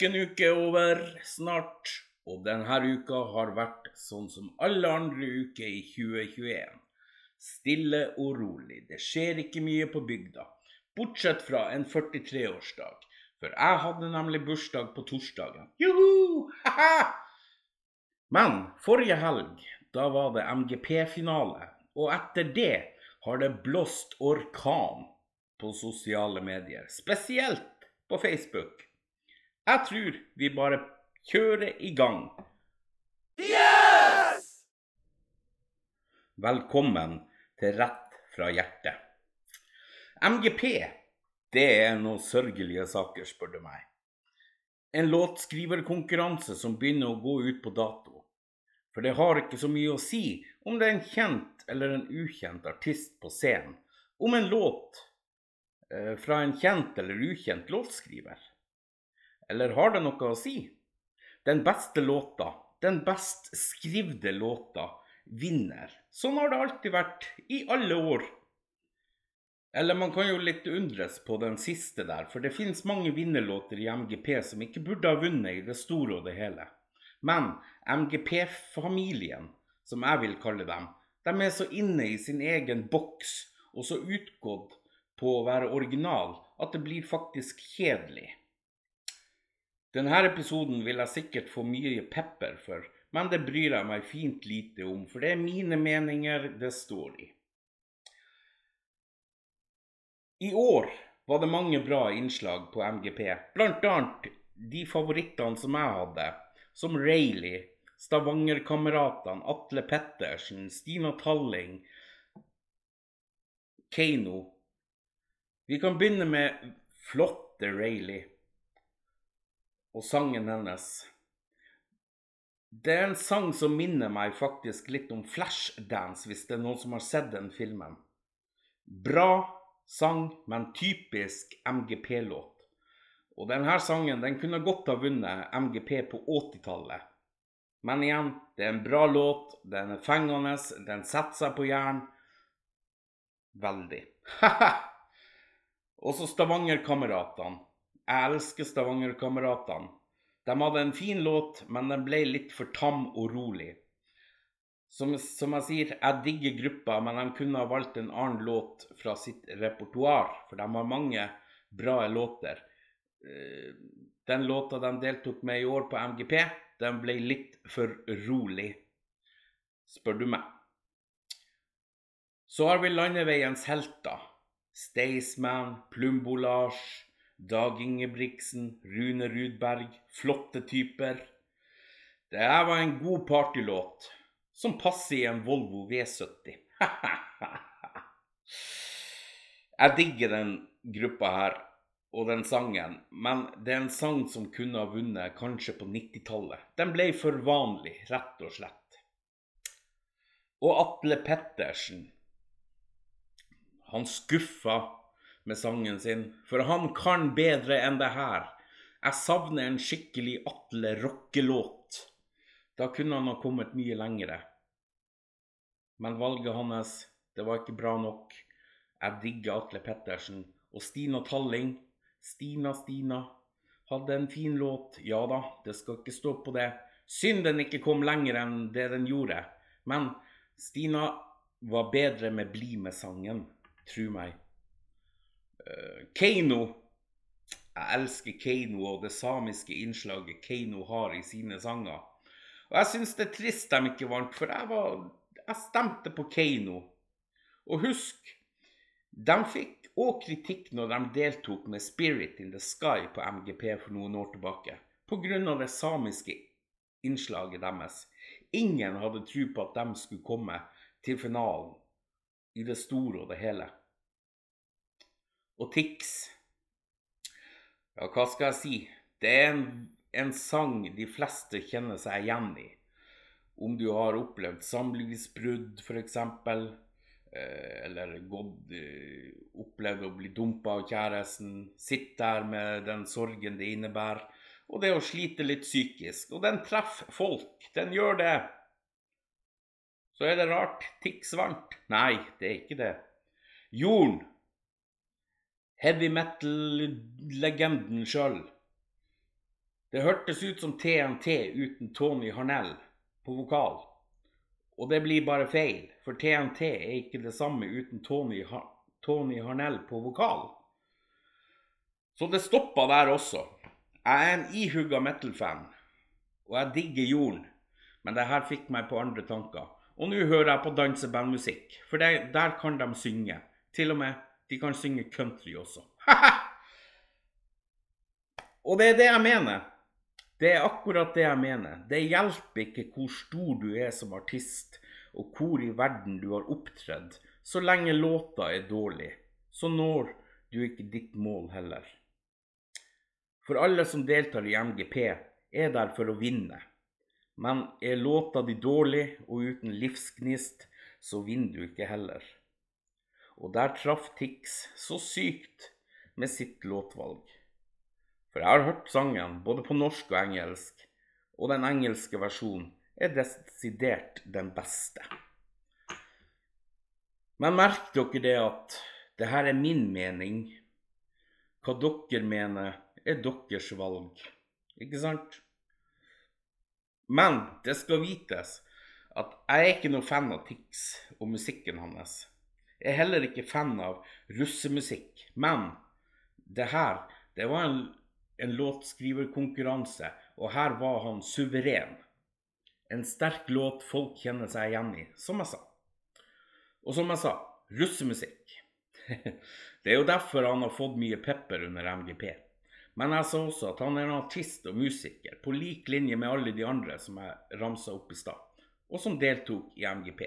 Nok en uke er over snart, og denne uka har vært sånn som alle andre uker i 2021. Stille og rolig. Det skjer ikke mye på bygda, bortsett fra en 43-årsdag. For jeg hadde nemlig bursdag på torsdagen. Juhu! Ha-ha! Men forrige helg, da var det MGP-finale, og etter det har det blåst orkan på sosiale medier, spesielt på Facebook. Jeg tror vi bare kjører i gang. Yes! Velkommen til Rett fra hjertet. MGP, det er noen sørgelige saker, spør du meg. En låtskriverkonkurranse som begynner å gå ut på dato. For det har ikke så mye å si om det er en kjent eller en ukjent artist på scenen, om en låt eh, fra en kjent eller ukjent låtskriver. Eller har det noe å si? Den beste låta, den best skrivde låta, vinner. Sånn har det alltid vært, i alle år. Eller man kan jo litt undres på den siste der, for det finnes mange vinnerlåter i MGP som ikke burde ha vunnet i det store og det hele. Men MGP-familien, som jeg vil kalle dem, de er så inne i sin egen boks og så utgått på å være original at det blir faktisk kjedelig. Denne episoden vil jeg sikkert få mye pepper for, men det bryr jeg meg fint lite om, for det er mine meninger det står i. I år var det mange bra innslag på MGP, annet de favorittene som jeg hadde, som Rayleigh, Stavanger-kameratene, Atle Pettersen, Stina Talling, Keiino. Vi kan begynne med flotte Rayleigh og sangen hennes. Det er en sang som minner meg faktisk litt om Flashdance, hvis det er noen som har sett den filmen. Bra sang, men typisk MGP-låt. Og denne sangen den kunne godt ha vunnet MGP på 80-tallet. Men igjen, det er en bra låt, den er fengende, den setter seg på hjernen. Veldig. Og så Stavanger-kameratene. Jeg elsker Stavanger-kameratene. De hadde en fin låt, men den ble litt for tam og rolig. Som, som, jeg sier, jeg digger gruppa, men de kunne ha valgt en annen låt fra sitt repertoar, for de har mange bra låter. Eh, den låta de deltok med i år på MGP, den ble litt for rolig, spør du meg. Så har vi landeveiens helter. Staysman, Plumbolage, Dag Ingebrigtsen, Rune Rudberg, flotte typer. Det her var en god partylåt som passer i en Volvo V70. Jeg digger den gruppa her og den sangen, men det er en sang som kunne ha vunnet kanskje på 90-tallet. Den ble for vanlig, rett og slett. Og Atle Pettersen. Han skuffa med sangen sin, for han kan bedre enn det her. Jeg savner en skikkelig Atle rockelåt. Da kunne han ha kommet mye lengre. Men valget hans, det var ikke bra nok. Jeg digger Atle Pettersen. Og Stina Talling, Stina Stina, hadde en fin låt. Ja da, det skal ikke stå på det. Synd den ikke kom lenger enn det den gjorde. Men Stina var bedre med Bli med-sangen, tru meg. Uh, Keiino. Jeg elsker Keiino og det samiske innslaget Keiino har i sine sanger. Og jeg syns det er trist de ikke vant, for jeg, var, jeg stemte på Keiino. Og husk, de fikk òg kritikk når de deltok med Spirit in the Sky på MGP for noen år tilbake, pga. det samiske innslaget deres. Ingen hadde tro på at de skulle komme til finalen i det store og det hele og Tix. Ja, hva skal jeg si? Det er en, en sang de fleste kjenner seg igjen i. Om du har opplevd samlivsbrudd, f.eks., eh, eller gått, eh, opplevd å bli dumpa av kjæresten, sitt der med den sorgen det innebærer, og det å slite litt psykisk. Og den treffer folk. Den gjør det. Så er det rart Tix vant. Nei, det er ikke det. Jorden heavy metal-legenden sjøl. Det hørtes ut som TNT uten Tony Harnell på vokal. Og det blir bare feil, for TNT er ikke det samme uten Tony, ha Tony Harnell på vokal. Så det stoppa der også. Jeg er en ihugga metal-fan, og jeg digger jorden, men det her fikk meg på andre tanker. Og nå hører jeg på dansebandmusikk, for det, der kan de synge. Til og med de kan synge country også. og det er det jeg mener. Det er akkurat det jeg mener. Det hjelper ikke hvor stor du er som artist, og hvor i verden du har opptredd, så lenge låta er dårlig. Så når du ikke ditt mål heller. For alle som deltar i MGP, er der for å vinne. Men er låta di dårlig og uten livsgnist, så vinner du ikke heller. Og der traff Tix så sykt med sitt låtvalg. For jeg har hørt sangen både på norsk og engelsk, og den engelske versjonen er desidert den beste. Men merk dere det at det her er min mening. Hva dere mener, er deres valg. Ikke sant? Men det skal vites at jeg er ikke noe fan av Tix og musikken hans. Jeg er heller ikke fan av russemusikk. Men det her, det var en, en låtskriverkonkurranse, og her var han suveren. En sterk låt folk kjenner seg igjen i, som jeg sa. Og som jeg sa, russemusikk. Det er jo derfor han har fått mye pepper under MGP. Men jeg sa også at han er en artist og musiker, på lik linje med alle de andre som jeg ramsa opp i stad, og som deltok i MGP.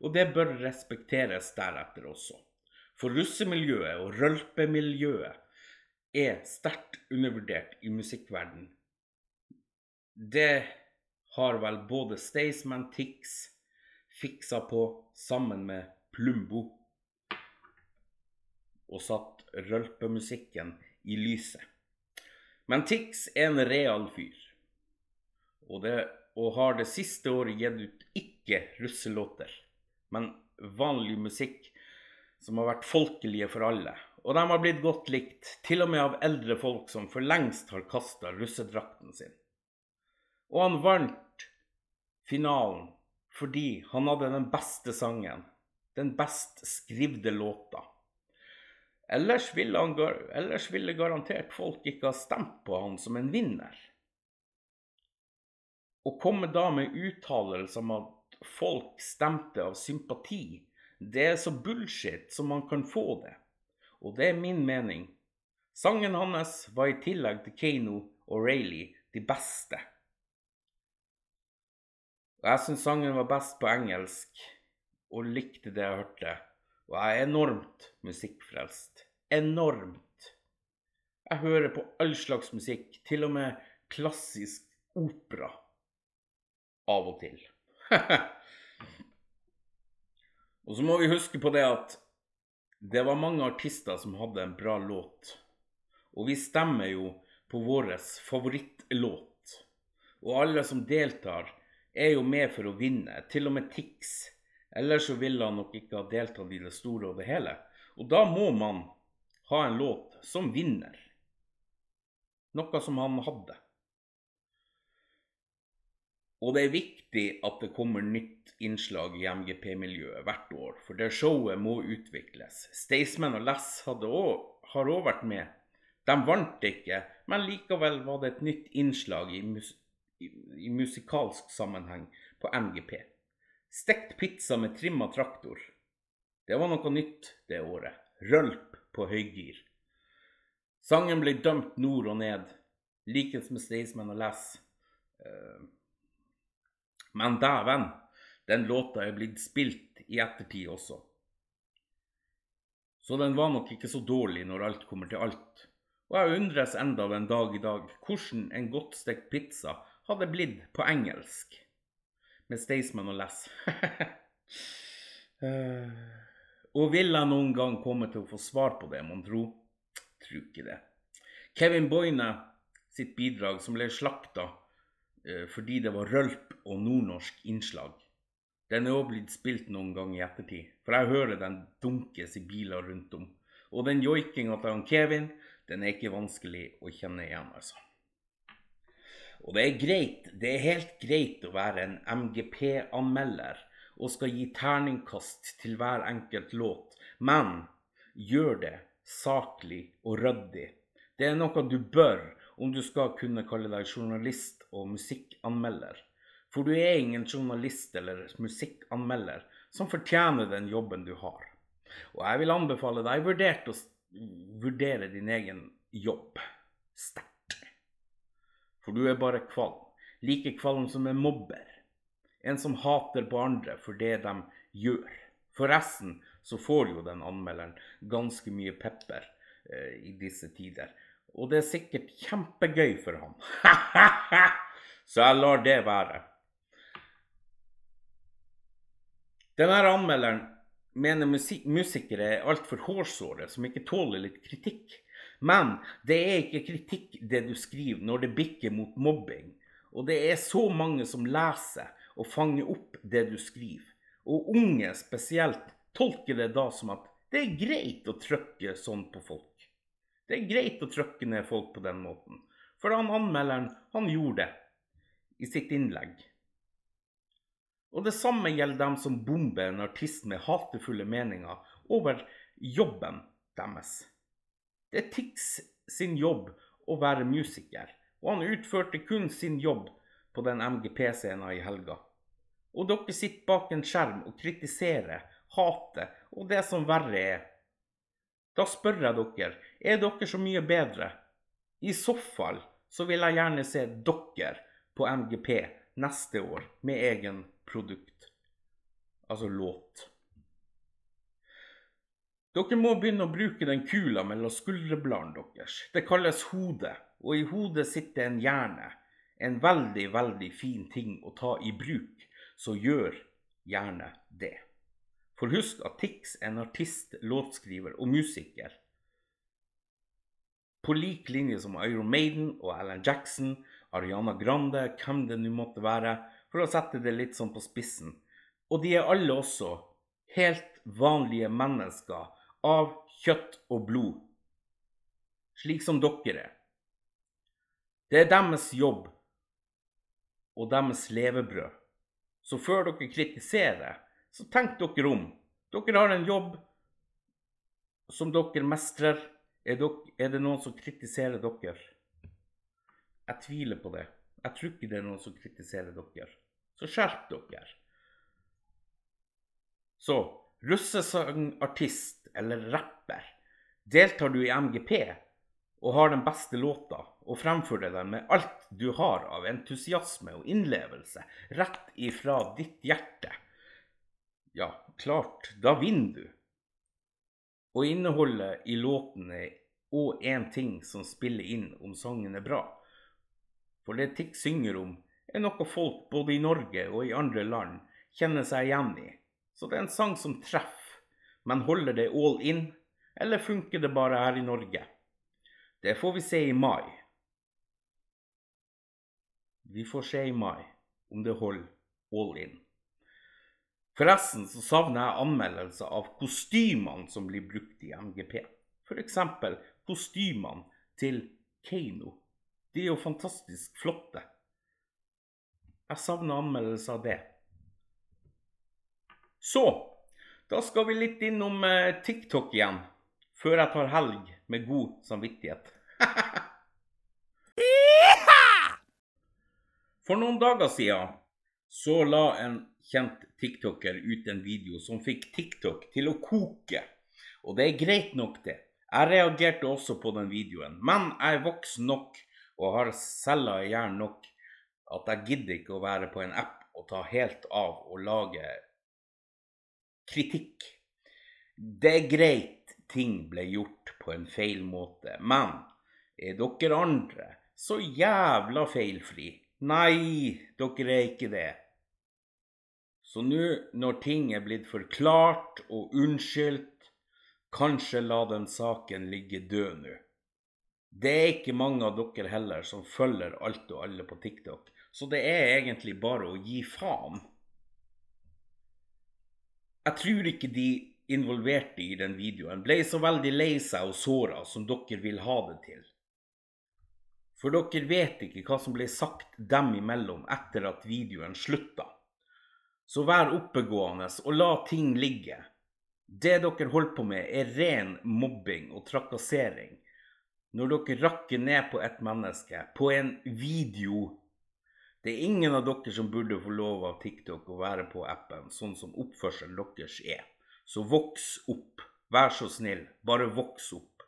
Og det bør respekteres deretter også. For russemiljøet og rølpemiljøet er sterkt undervurdert i musikkverden. Det har vel både Staysman Tix fiksa på sammen med Plumbo, og satt rølpemusikken i lyset. Men Tix er en real fyr, og, det, og har det siste året gitt ut ikke russelåter, men vanlig musikk som har vært folkelige for alle. Og de har blitt godt likt, til og med av eldre folk som for lengst har kasta russedrakten sin. Og han vant finalen fordi han hadde den beste sangen, den best skrivde låta. Ellers ville, han, ellers ville garantert folk ikke ha stemt på han som en vinner. Å komme da med uttalelser om at folk stemte av sympati, det er så bullshit som man kan få det. Og det er min mening. Sangen hans var i tillegg til Kano og Rayleigh de beste. Og jeg syns sangen var best på engelsk, og likte det jeg hørte. Og jeg er enormt musikkfrelst. Enormt. Jeg hører på all slags musikk, til og med klassisk opera. Av og til. og så må vi huske på det at det var mange artister som hadde en bra låt. Og vi stemmer jo på vår favorittlåt. Og alle som deltar, er jo med for å vinne. Til og med Tix Ellers så ville han nok ikke ha deltatt i det store og det hele. Og da må man ha en låt som vinner. Noe som han hadde. Og det er viktig at det kommer nytt innslag i MGP-miljøet hvert år, for det showet må utvikles. Staysman og hadde også, har òg vært med. De vant ikke, men likevel var det et nytt innslag i, mus i, musikalsk sammenheng på MGP. Stekt pizza med trimma traktor. Det var noe nytt det året. Rølp på høygir. Sangen ble dømt nord og ned, likens med Staysman og Les. Eh, men dæven, den låta er blitt spilt i ettertid også. Så den var nok ikke så dårlig når alt kommer til alt. Og jeg undres enda den dag i dag hvordan en godt stekt pizza hadde blitt på engelsk med Staysman og Les. uh, og vil jeg noen gang komme til å få svar på det, mon tro? Tror ikke det. Kevin Boine sitt bidrag, som ble slakta uh, fordi det var rølp og nordnorsk innslag. Den er òg blitt spilt noen ganger i ettertid, for jeg hører den dunkes i biler rundt om. Og den joikinga til han Kevin, den er ikke vanskelig å kjenne igjen, altså. Og det er greit, det er helt greit å være en MGP-anmelder og skal gi terningkast til hver enkelt låt, men gjør det saklig og ryddig. Det er noe du bør om du skal kunne kalle deg journalist og musikkanmelder. For du er ingen journalist eller musikkanmelder som fortjener den jobben du har. Og jeg vil anbefale deg vurdert å vurdere din egen jobb sterkt. For du er bare kvalm. Like kvalm som en mobber. En som hater på andre for det de gjør. Forresten så får jo den anmelderen ganske mye pepper eh, i disse tider. Og det er sikkert kjempegøy for ham. så jeg lar det være. Denne anmelderen mener musikere er altfor hårsåre som ikke tåler litt kritikk. Men det er ikke kritikk det du skriver når det bikker mot mobbing. Og det er så mange som leser og fanger opp det du skriver. Og unge spesielt tolker det da som at det er greit å trykke sånn på folk. Det er greit å trykke ned folk på den måten. For han anmelderen, han gjorde det i sitt innlegg. Og det samme gjelder dem som bomber en artist med hatefulle meninger over jobben deres. Det er Tix sin jobb å være musiker, og han utførte kun sin jobb på den MGP-scenen i helga. Og dere sitter bak en skjerm og kritiserer, hater og det som verre er. Da spør jeg dere, er dere så mye bedre? I så fall så vil jeg gjerne se dere på MGP neste år med egen produkt, altså låt. Dere må begynne å bruke den kula mellom skulderbladene deres. Det kalles hode, og i hodet sitter en hjerne. En veldig, veldig fin ting å ta i bruk, så gjør gjerne det. For husk at Tix er en artist, låtskriver og musiker. På lik linje som Iron Maiden og Alan Jackson, Ariana Grande, hvem det nå måtte være, for å sette det litt sånn på spissen. Og de er alle også helt vanlige mennesker av kjøtt og blod, slik som dere er. Det er deres jobb og deres levebrød. Så før dere kritiserer, så tenk dere om. Dere har en jobb som dere mestrer. Er, det noen som kritiserer dere? Jeg tviler på det. Jeg tror ikke det er noen som kritiserer dere. Så skjerp dere. Så russesangartist eller rapper, deltar du i MGP og har den beste låta og fremfører den med alt du har av entusiasme og innlevelse, rett ifra ditt hjerte, ja, klart, da vinner du. Og innholdet i låten er òg én ting som spiller inn om sangen er bra. For det Tix synger om, er noe folk både i Norge og i andre land kjenner seg igjen i. Så det er en sang som treffer men holder det all in, eller funker det bare her i Norge? Det får vi se i mai. Vi får se i mai om det holder all in. Forresten så savner jeg anmeldelser av kostymene som blir brukt i MGP. F.eks. kostymene til Keiino. De er jo fantastisk flotte. Jeg savner anmeldelser av det. Så da skal vi litt innom eh, TikTok igjen, før jeg tar helg med god samvittighet. For noen dager siden så la en kjent tiktoker ut en video som fikk TikTok til å koke. Og det er greit nok, det. Jeg reagerte også på den videoen, men jeg er voksen nok og har celler i hjernen nok at jeg gidder ikke å være på en app og ta helt av og lage kritikk. Det er greit ting ble gjort på en feil måte, men er dere andre så jævla feilfri? Nei, dere er ikke det. Så nå når ting er blitt forklart og unnskyldt, kanskje la den saken ligge død nå. Det er ikke mange av dere heller som følger alt og alle på TikTok, så det er egentlig bare å gi faen. Jeg tror ikke de involverte i den videoen ble så veldig lei seg og såra som dere vil ha det til. For dere vet ikke hva som ble sagt dem imellom etter at videoen slutta. Så vær oppegående og la ting ligge. Det dere holder på med, er ren mobbing og trakassering. Når dere rakker ned på et menneske på en video Det er ingen av dere som burde få lov av TikTok å være på appen, sånn som oppførselen deres er. Så voks opp. Vær så snill, bare voks opp.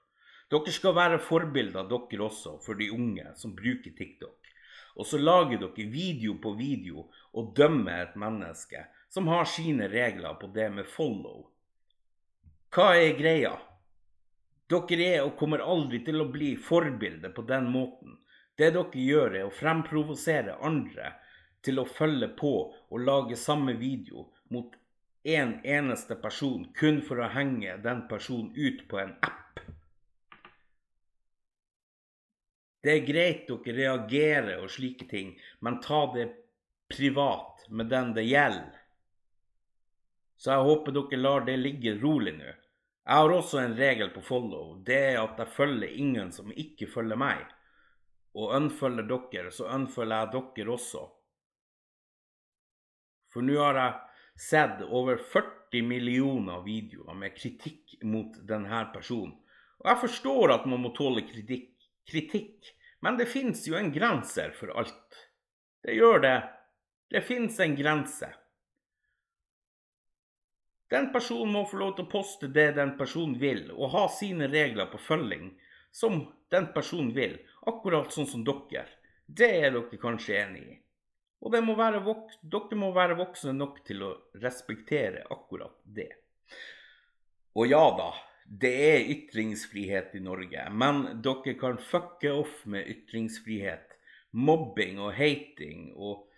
Dere skal være forbilder, dere også, for de unge som bruker TikTok. Og så lager dere video på video og dømmer et menneske som har sine regler på det med follow. Hva er greia? Dere er og kommer aldri til å bli forbilder på den måten. Det dere gjør, er å fremprovosere andre til å følge på og lage samme video mot en eneste person kun for å henge den personen ut på en app. Det er greit dere reagerer og slike ting, men ta det privat med den det gjelder. Så jeg håper dere lar det ligge rolig nå. Jeg har også en regel på follow. Det er at jeg følger ingen som ikke følger meg og unfølger dere, så unfølger jeg dere også. For nå har jeg sett over 40 millioner videoer med kritikk mot denne personen. Og jeg forstår at man må tåle kritikk, kritikk men det fins jo en grense for alt. Det gjør det. Det fins en grense. Den personen må få lov til å poste det den personen vil, og ha sine regler på følging som den personen vil, akkurat sånn som dere. Det er dere kanskje enig i. Og må dere må være voksne nok til å respektere akkurat det. Og ja da, det er ytringsfrihet i Norge, men dere kan fucke off med ytringsfrihet. Mobbing og hating og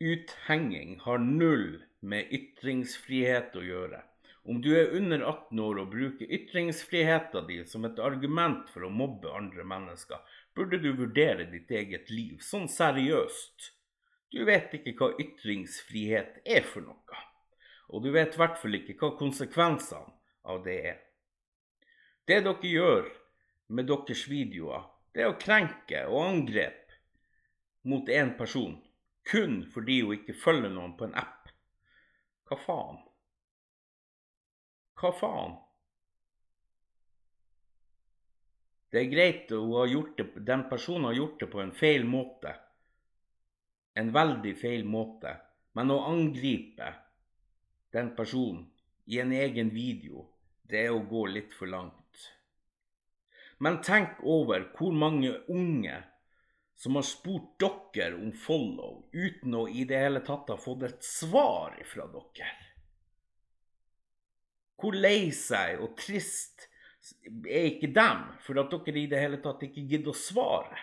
uthenging har null med ytringsfrihet å gjøre. Om du er under 18 år og bruker ytringsfriheten din som et argument for å mobbe andre mennesker, burde du vurdere ditt eget liv sånn seriøst. Du vet ikke hva ytringsfrihet er for noe, og du vet i hvert fall ikke hva konsekvensene av det er. Det dere gjør med deres videoer, det er å krenke og angrepe mot én person kun fordi hun ikke følger noen på en app. Hva faen? Hva faen? Det er greit at den personen har gjort det på en feil måte. En veldig feil måte. Men å angripe den personen i en egen video, det er å gå litt for langt. Men tenk over hvor mange unge som har spurt dere om follow uten å i det hele tatt ha fått et svar fra dere. Hvor lei seg og trist er ikke dem for at dere i det hele tatt ikke gidder å svare?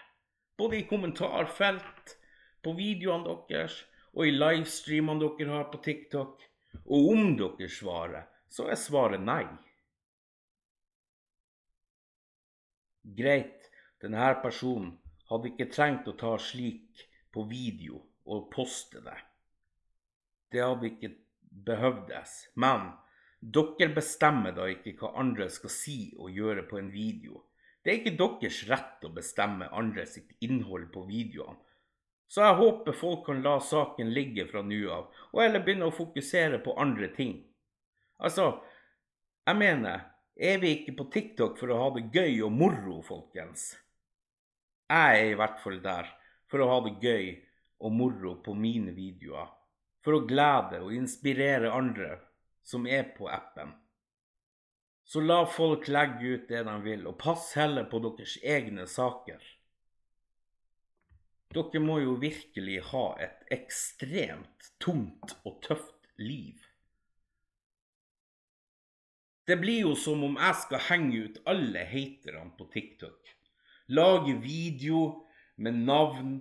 Både i kommentarfelt, på videoene deres og i livestreamene dere har på TikTok. Og om dere svarer, så er svaret nei. Greit, denne personen hadde ikke trengt å ta slik på video og poste det. Det hadde ikke behøvdes. Men dere bestemmer da ikke hva andre skal si og gjøre på en video. Det er ikke deres rett å bestemme andre sitt innhold på videoene. Så jeg håper folk kan la saken ligge fra nå av, og heller begynne å fokusere på andre ting. Altså, jeg mener, er vi ikke på TikTok for å ha det gøy og moro, folkens? Jeg er i hvert fall der for å ha det gøy og moro på mine videoer. For å glede og inspirere andre som er på appen. Så la folk legge ut det de vil, og pass heller på deres egne saker. Dere må jo virkelig ha et ekstremt tungt og tøft liv. Det blir jo som om jeg skal henge ut alle haterne på TikTok. Lage video med navn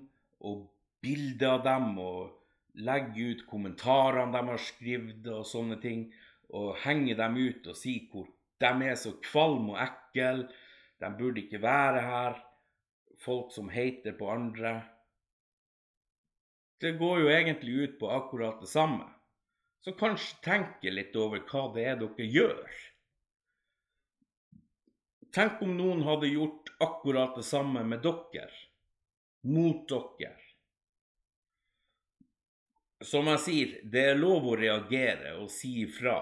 og bilder av dem og legge ut kommentarene de har skrevet og sånne ting, og henge dem ut og si hvor de er så kvalme og ekle, de burde ikke være her, folk som hater på andre. Det går jo egentlig ut på akkurat det samme. Så kanskje tenke litt over hva det er dere gjør. Tenk om noen hadde gjort akkurat det samme med dere. Mot dere. Som jeg sier, det er lov å reagere og si ifra,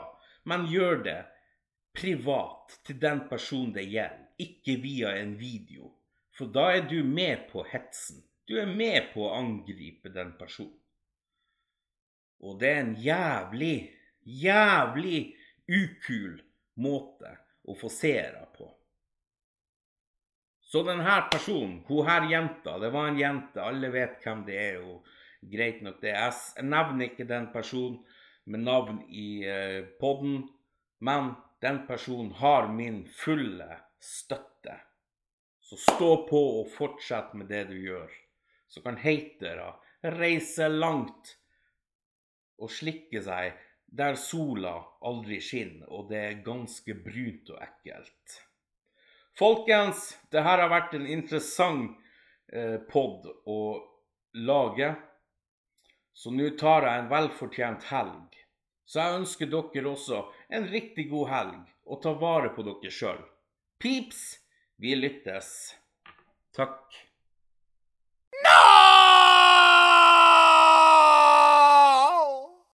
men gjør det privat til den personen det gjelder, ikke via en video. For da er du med på hetsen. Du er med på å angripe den personen. Og det er en jævlig, jævlig ukul måte å få seere på. Så denne personen, hun her jenta, det var en jente, alle vet hvem det er. og Greit nok det. Jeg nevner ikke den personen med navn i poden, podden, men den personen har min fulle støtte. Så stå på og fortsett med det du gjør. Så kan hatere reise langt og slikke seg der sola aldri skinner, og det er ganske brunt og ekkelt. Folkens, det her har vært en interessant eh, pod å lage. Så nå tar jeg en velfortjent helg. Så jeg ønsker dere også en riktig god helg, og ta vare på dere sjøl. Pips, vi lyttes. Takk. No!